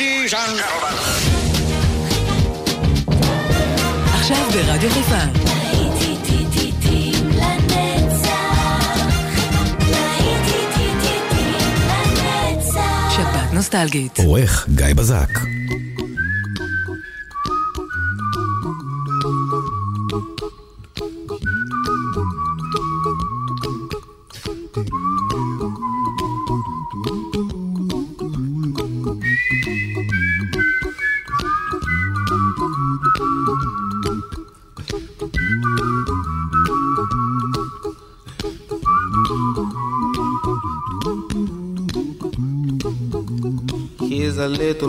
Ladies and gentlemen. עכשיו ברדיו חיפה. שפעת נוסטלגית. עורך גיא בזק.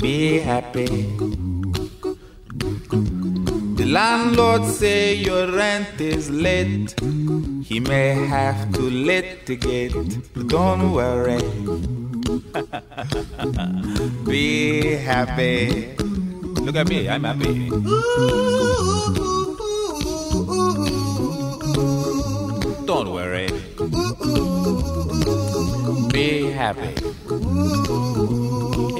Be happy. The landlord say your rent is late. He may have to litigate. But don't worry. Be happy. Look at me, I'm happy. Don't worry. Be happy.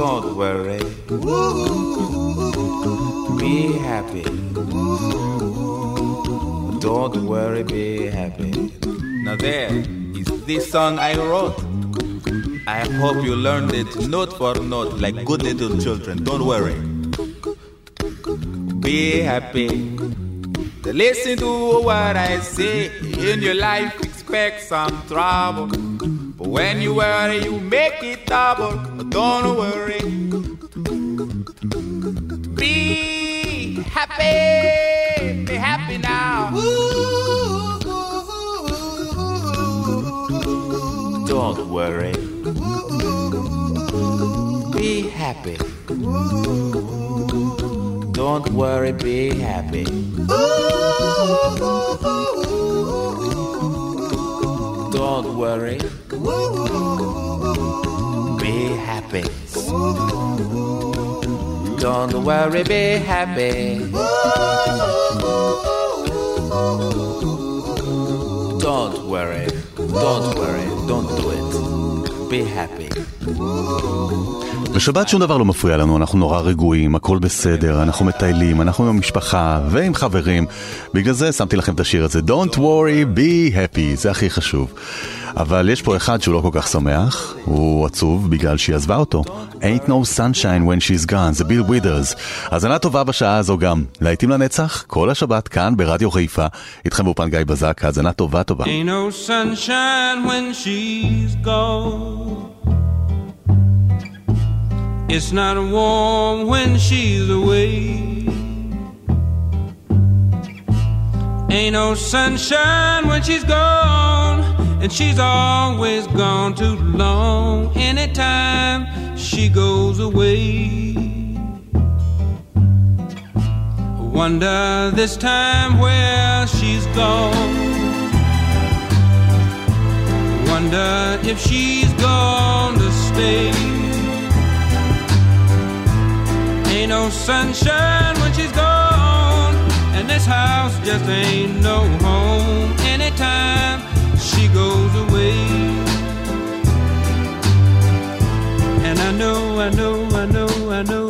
Don't worry. Be happy. Don't worry, be happy. Now there is this song I wrote. I hope you learned it note for note like good little children. Don't worry. Be happy. Listen to what I say. In your life, expect some trouble. When you worry, you make it double. Don't worry. Be happy. Be happy now. Don't worry. Be happy. Don't worry, be happy. Don't worry. Be happy. Don't worry, be happy. Don't worry. Don't worry. Don't do it. Be happy. בשבת שום דבר לא מפריע לנו, אנחנו נורא רגועים, הכל בסדר, אנחנו מטיילים, אנחנו עם המשפחה ועם חברים. בגלל זה שמתי לכם את השיר הזה, Don't worry, be happy, זה הכי חשוב. אבל יש פה אחד שהוא לא כל כך שמח, הוא עצוב בגלל שהיא עזבה אותו. Ain't no sunshine when she's gone, זה ביל ווידרס. האזנה טובה בשעה הזו גם. להיטים לנצח, כל השבת כאן ברדיו חיפה. איתכם באופן גיא בזק, האזנה טובה טובה. Ain't no sunshine when she's gone It's not warm when she's away Ain't no sunshine when she's gone, and she's always gone too long. Anytime she goes away, I wonder this time where she's gone. Wonder if she's gone to stay. Ain't no sunshine when she's gone and this house just ain't no home anytime she goes away. And I know, I know, I know, I know,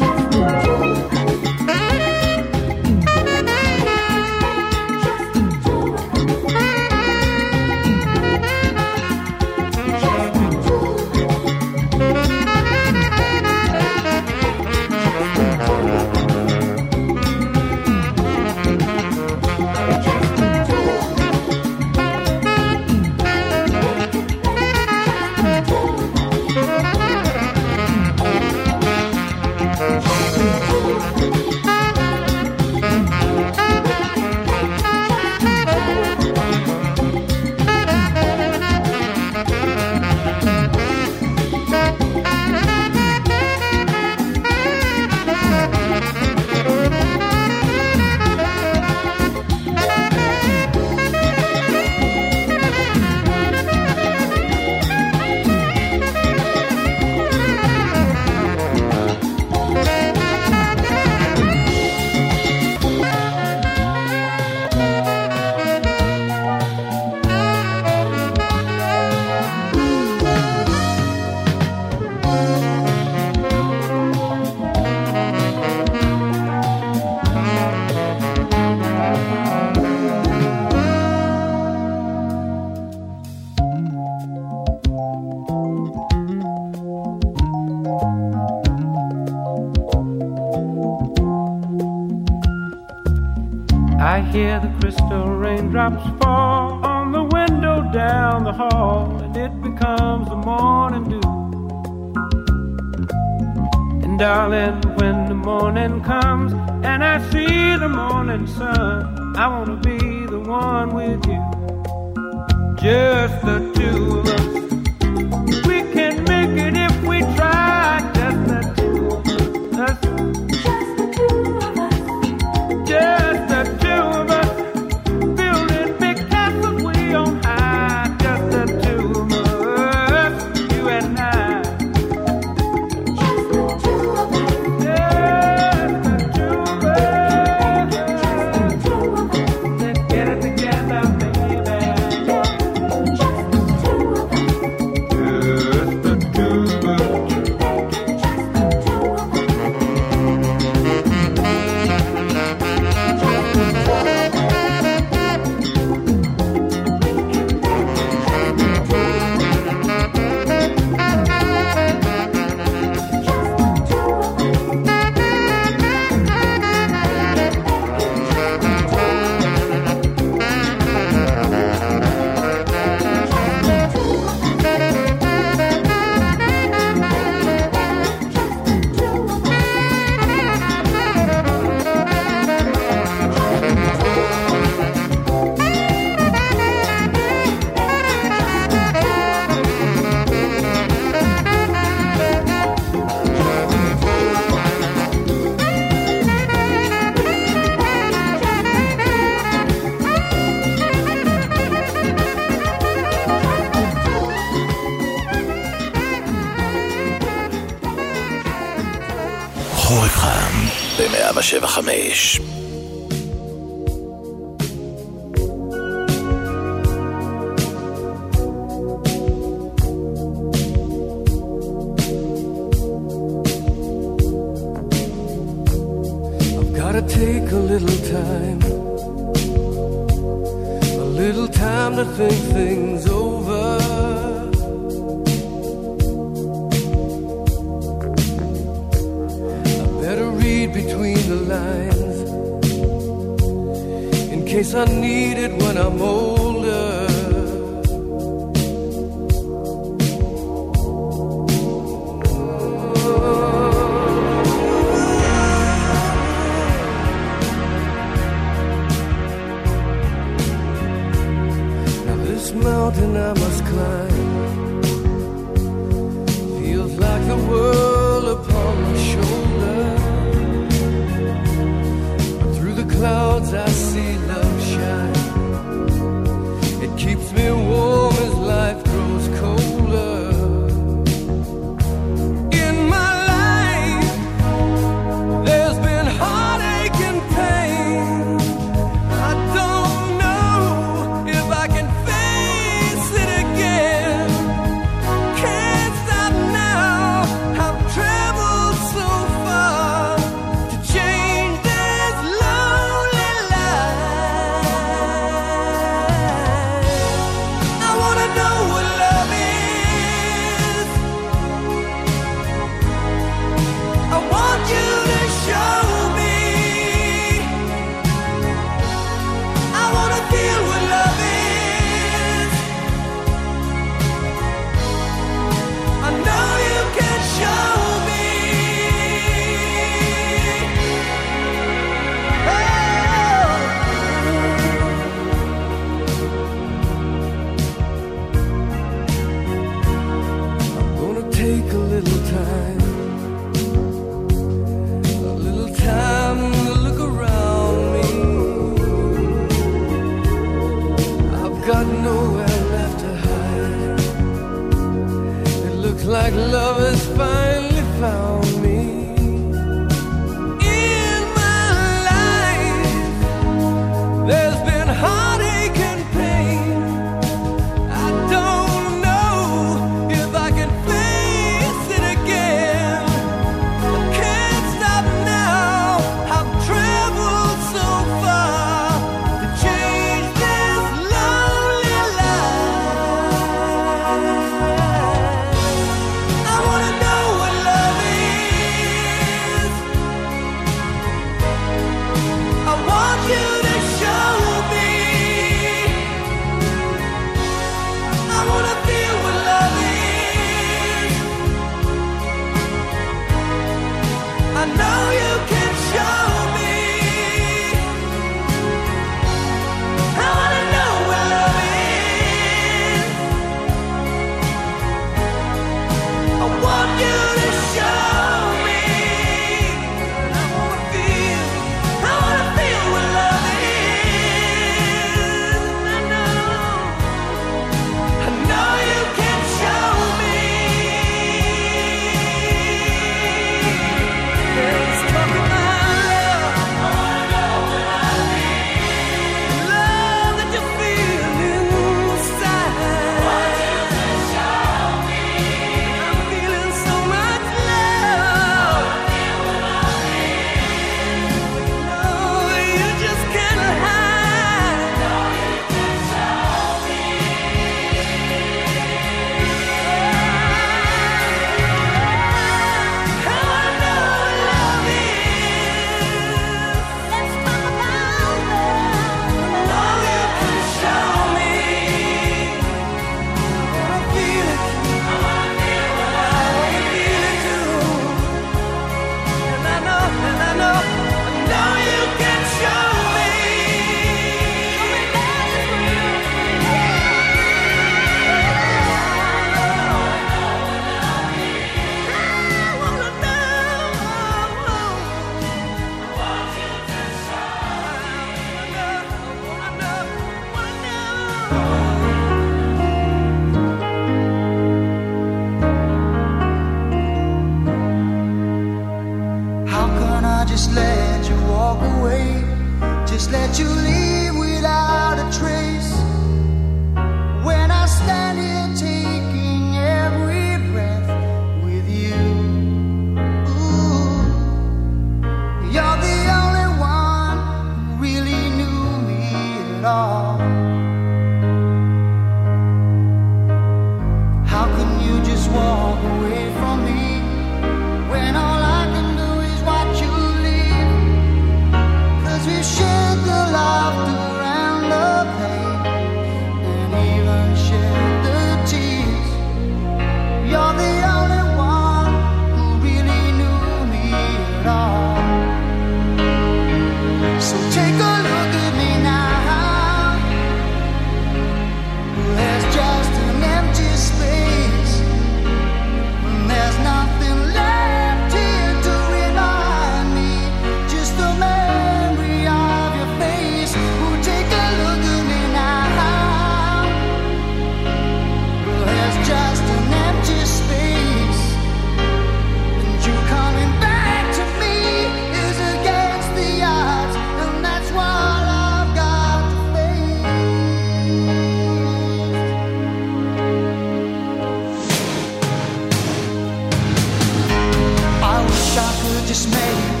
I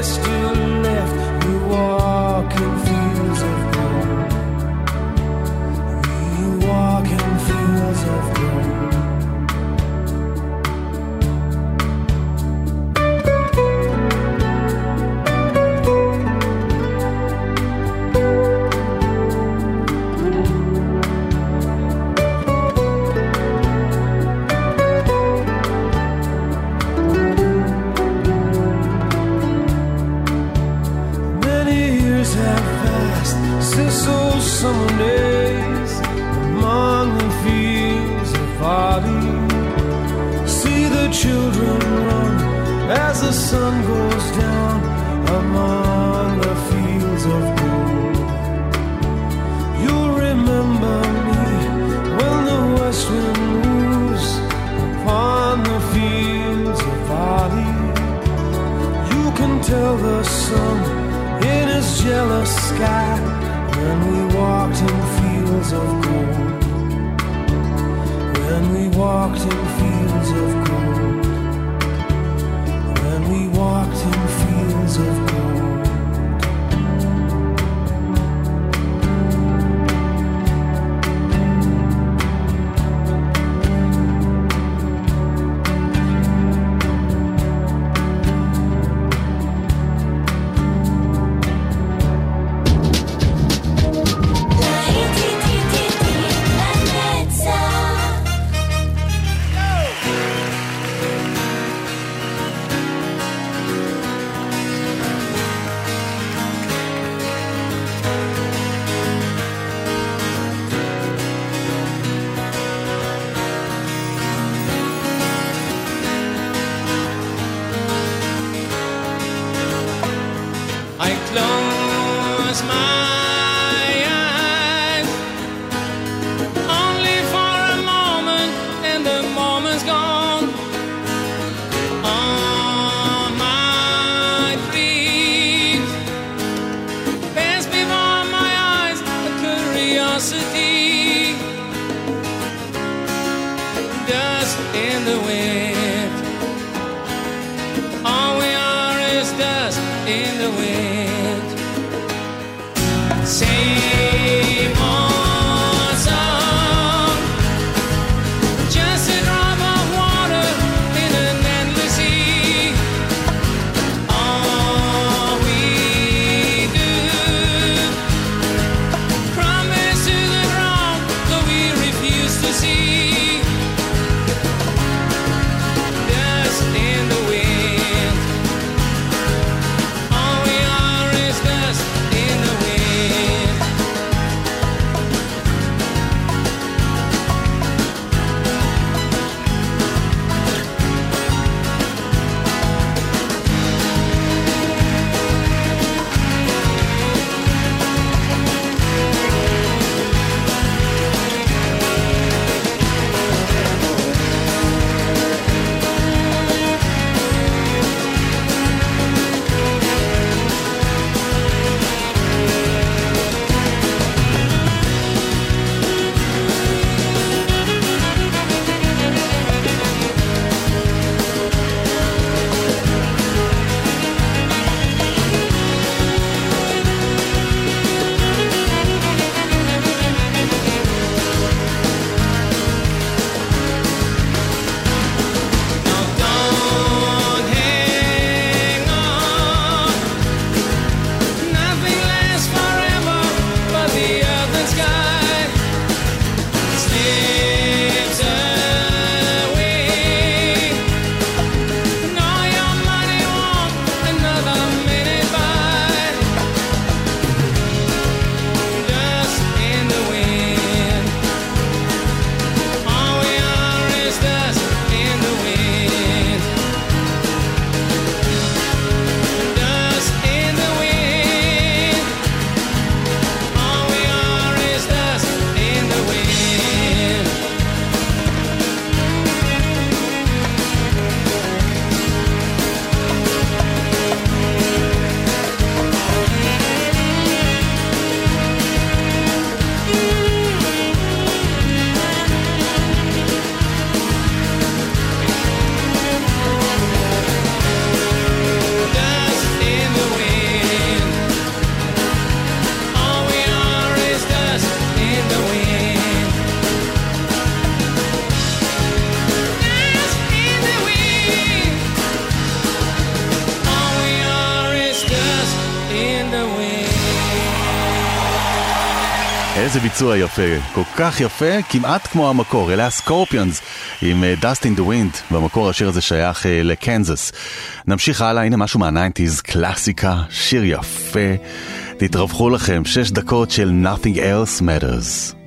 the ביצוע יפה, כל כך יפה, כמעט כמו המקור, אלה הסקורפיונס עם אה, Dust in the Wind, במקור השיר הזה שייך uh, לקנזס. נמשיך הלאה, הנה משהו מהניינטיז, קלאסיקה, שיר יפה. תתרווחו לכם, שש דקות של Nothing else matters.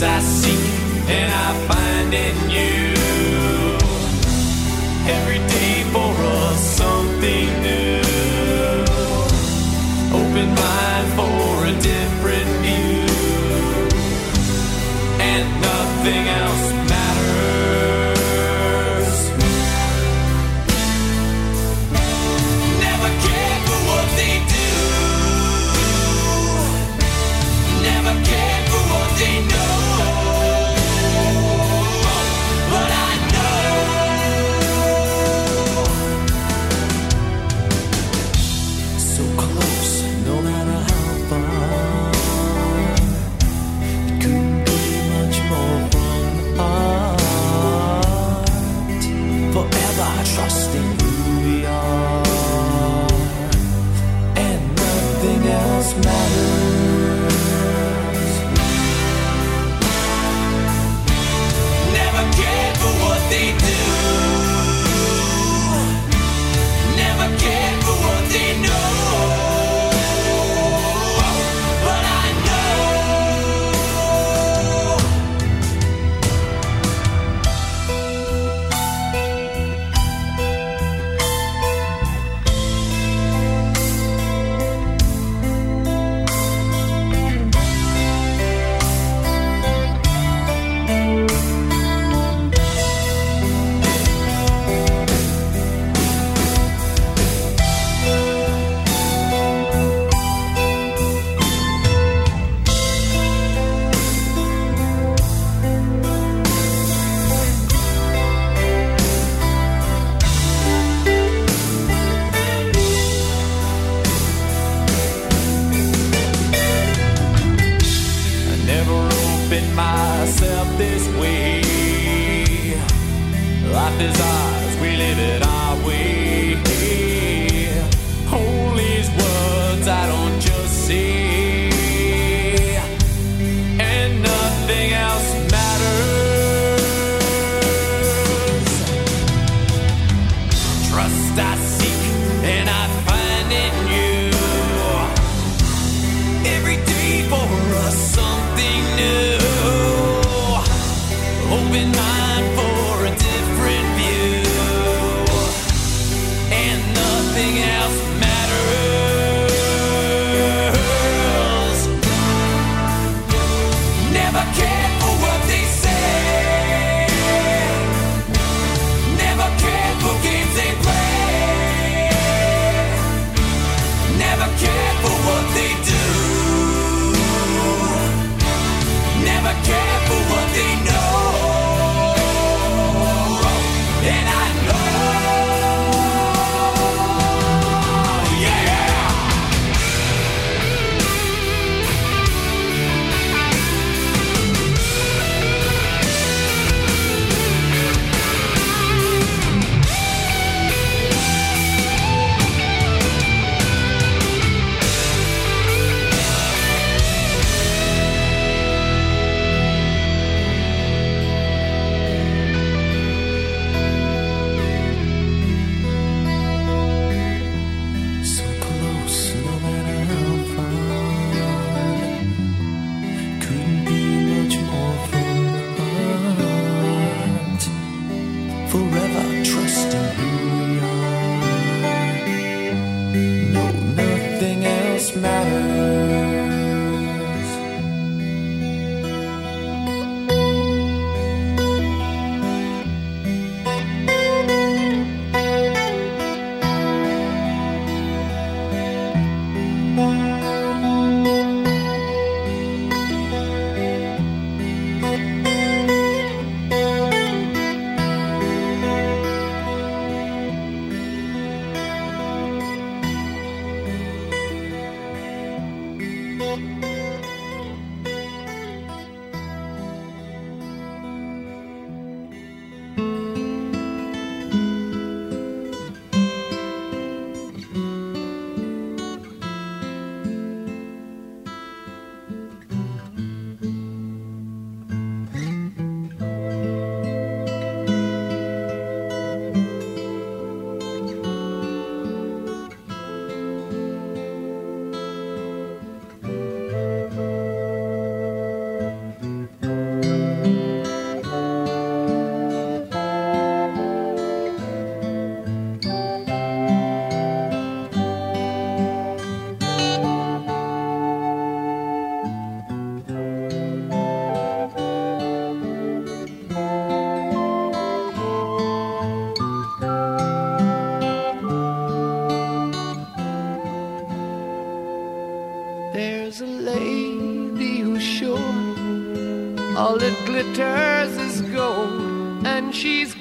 rest I seek and I find in you. Every day for us something new. glitters is gold, and she's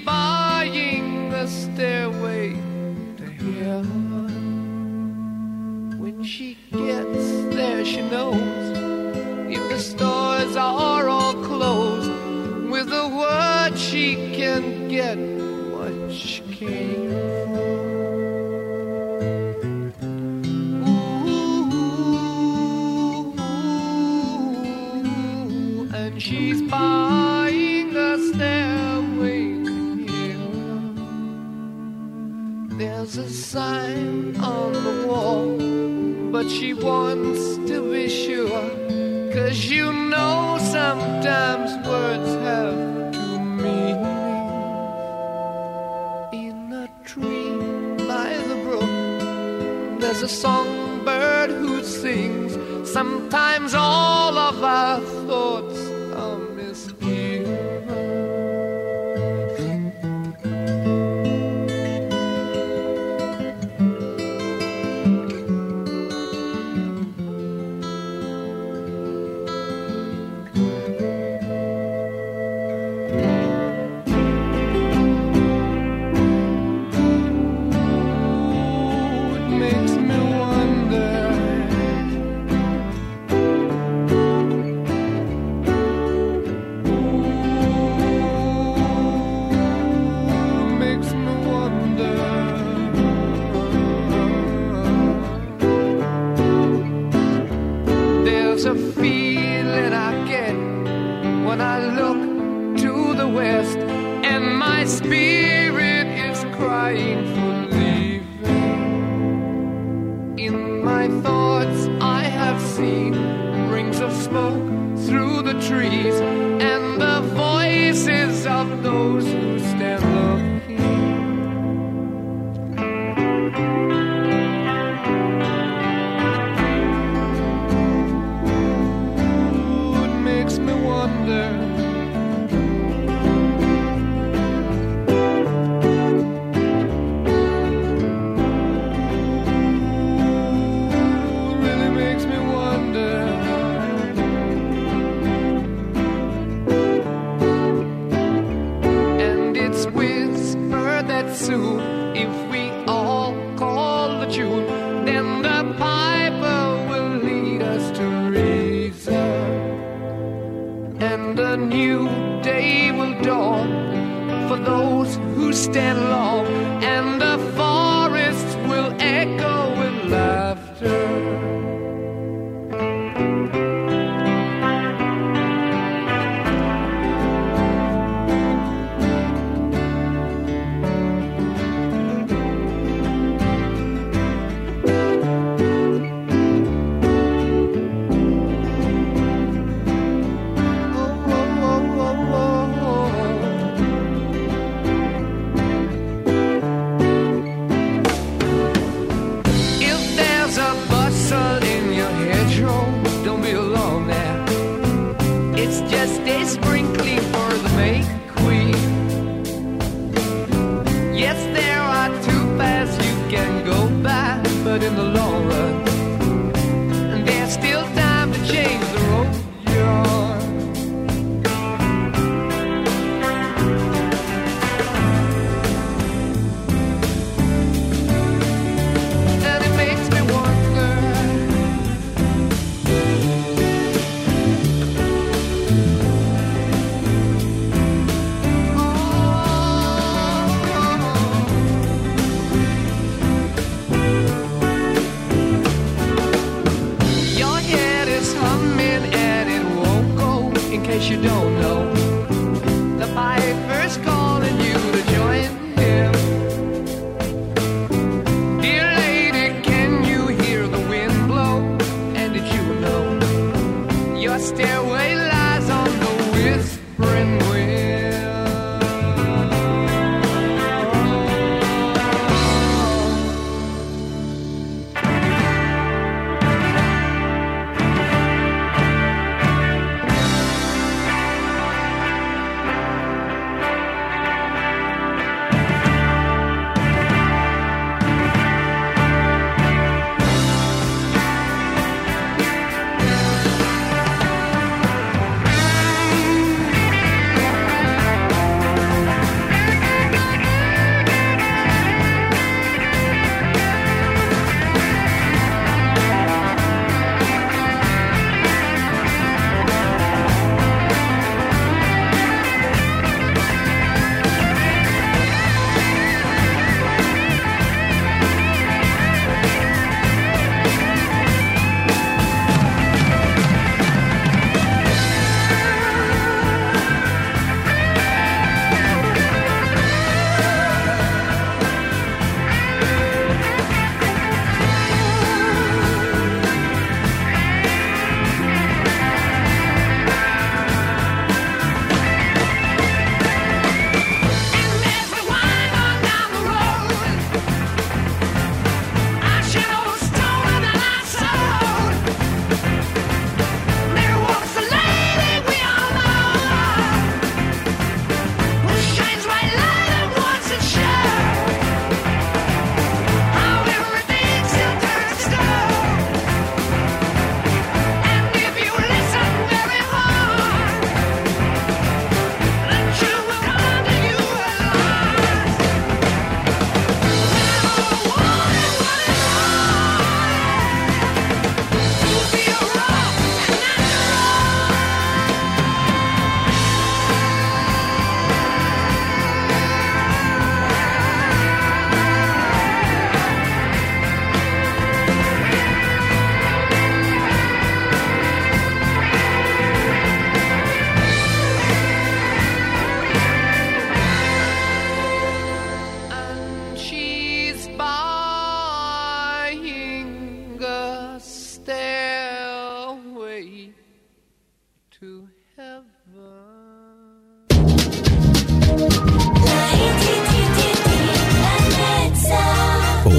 a feeling I get when I look.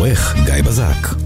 העורך גיא בזק.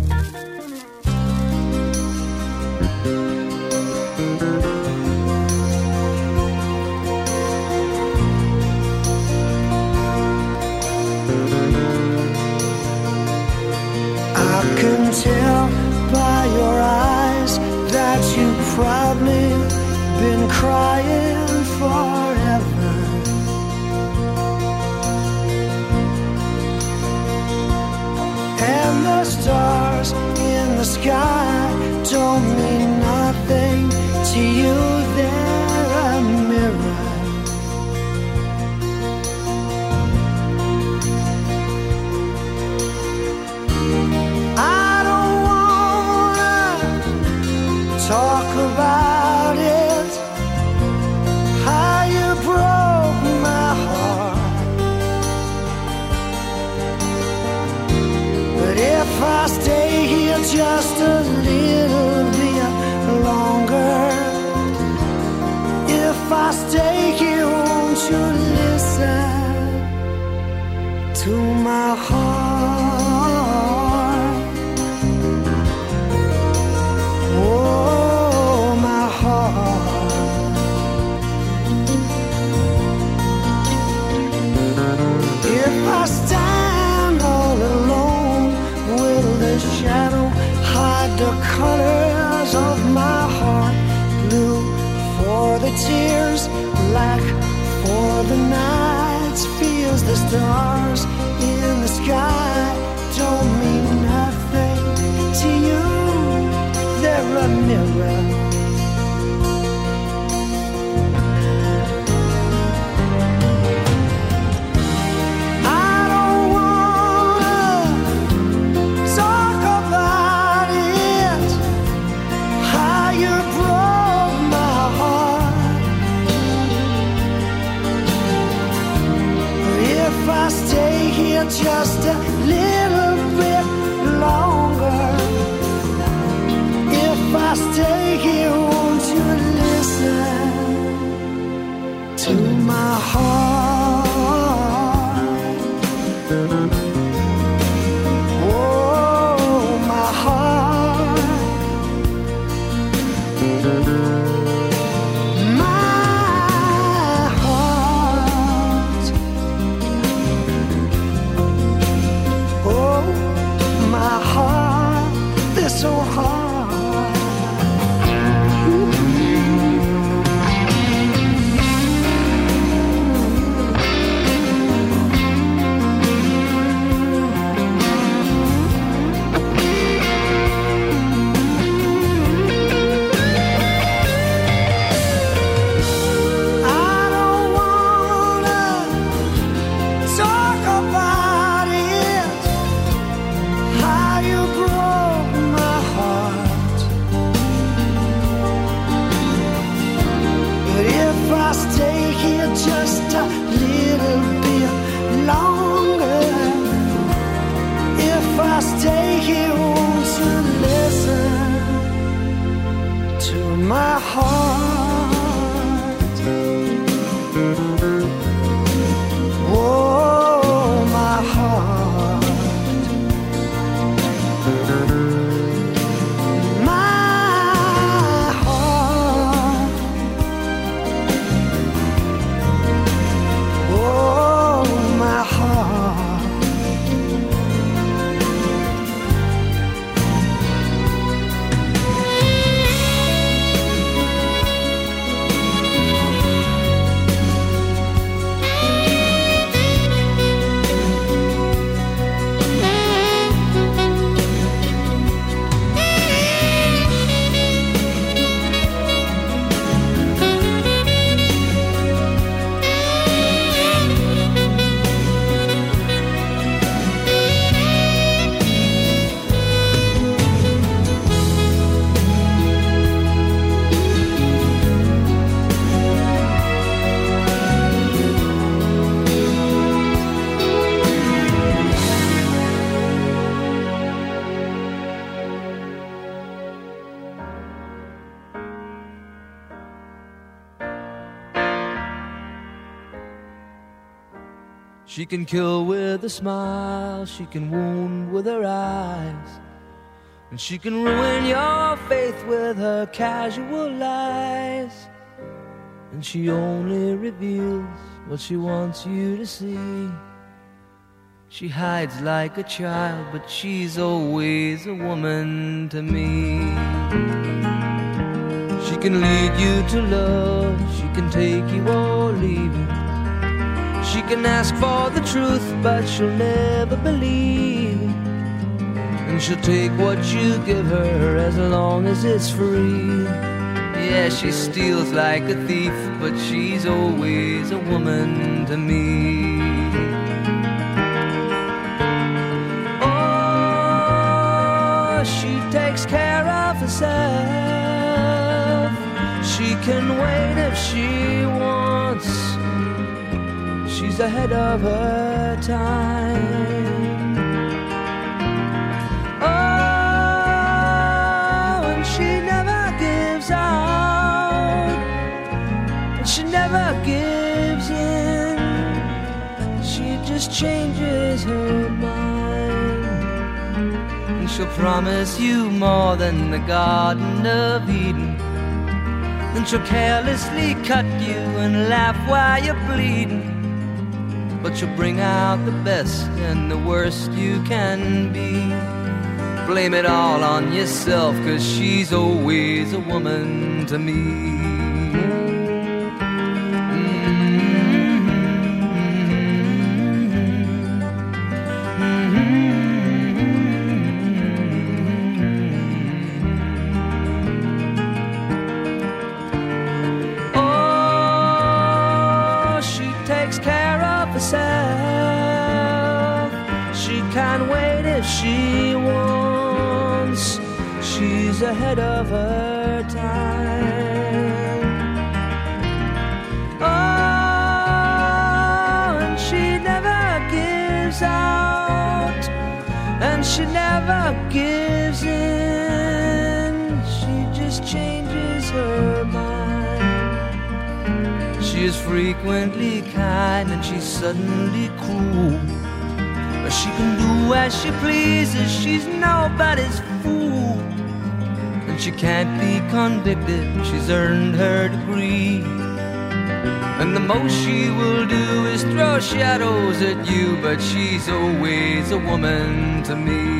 Can kill with a smile, she can wound with her eyes. And she can ruin your faith with her casual lies. And she only reveals what she wants you to see. She hides like a child, but she's always a woman to me. She can lead you to love, she can take you or leave you. She can ask for the truth, but she'll never believe. And she'll take what you give her as long as it's free. Yeah, she steals like a thief, but she's always a woman to me. Oh, she takes care of herself. She can wait if she wants. She's ahead of her time. Oh, and she never gives out. And she never gives in. She just changes her mind. And she'll promise you more than the Garden of Eden. Then she'll carelessly cut you and laugh while you're bleeding. But she'll bring out the best and the worst you can be. Blame it all on yourself, cause she's always a woman to me. And she never gives in. She just changes her mind. She is frequently kind and she's suddenly cruel. But she can do as she pleases, she's nobody's fool. And she can't be convicted, she's earned her degree. And the most she will do is throw shadows at you, but she's always a woman to me.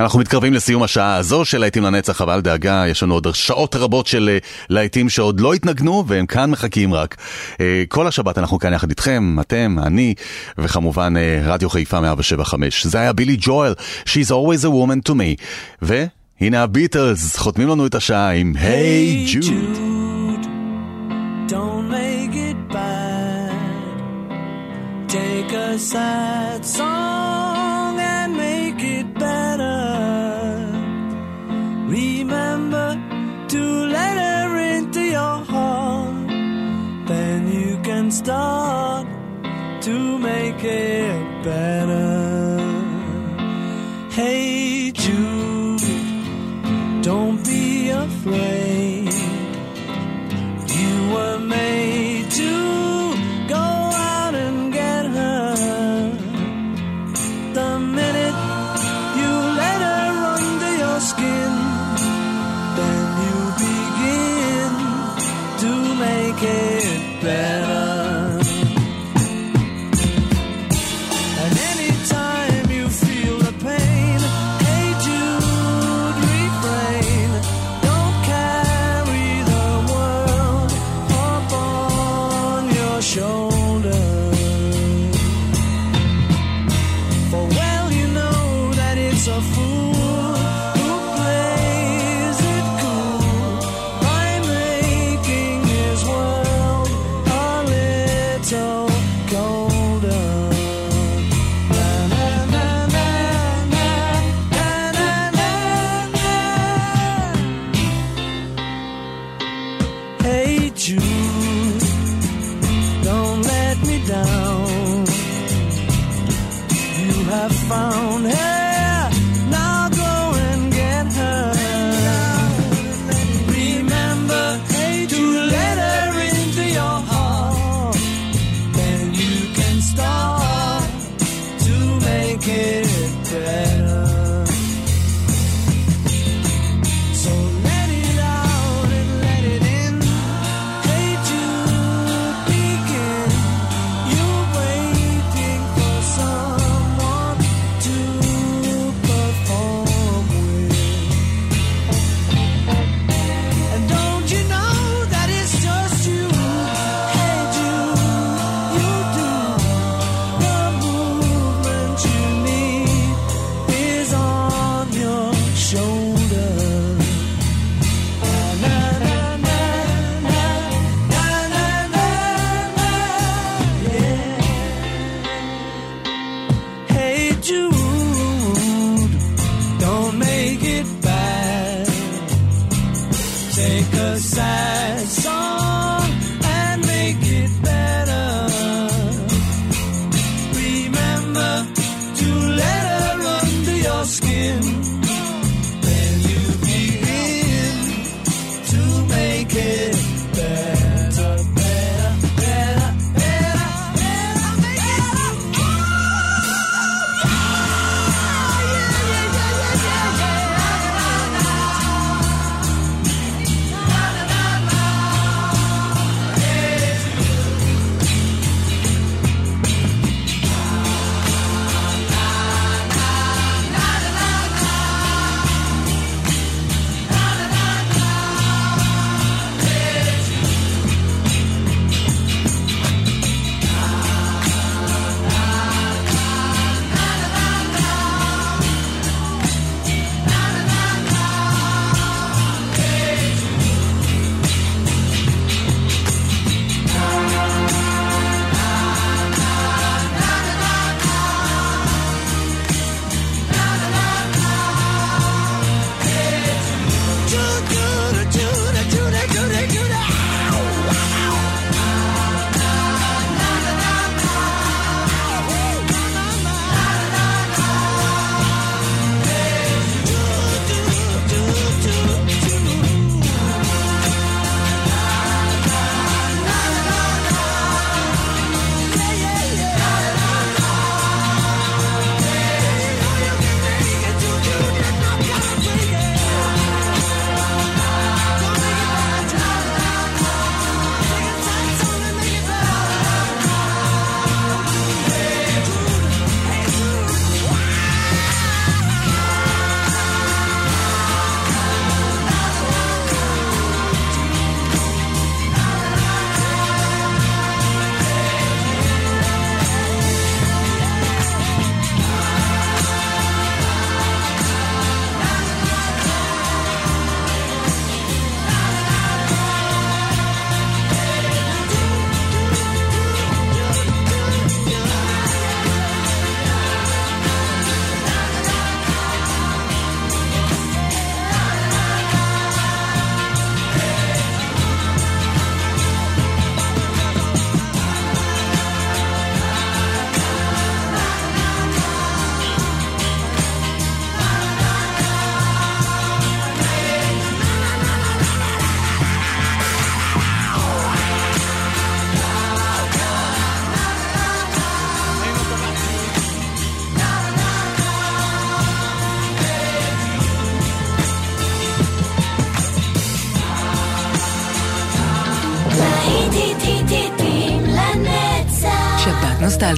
אנחנו מתקרבים לסיום השעה הזו של להיטים לנצח, אבל דאגה, יש לנו עוד שעות רבות של אה, להיטים שעוד לא התנגנו, והם כאן מחכים רק. אה, כל השבת אנחנו כאן יחד איתכם, אתם, אני, וכמובן אה, רדיו חיפה 175. זה היה בילי ג'ואל, She's always a woman to me. והנה הביטלס, חותמים לנו את השעה עם היי hey, ג'וד. Take a sad song can start to make it better. Hey Jude, don't be afraid.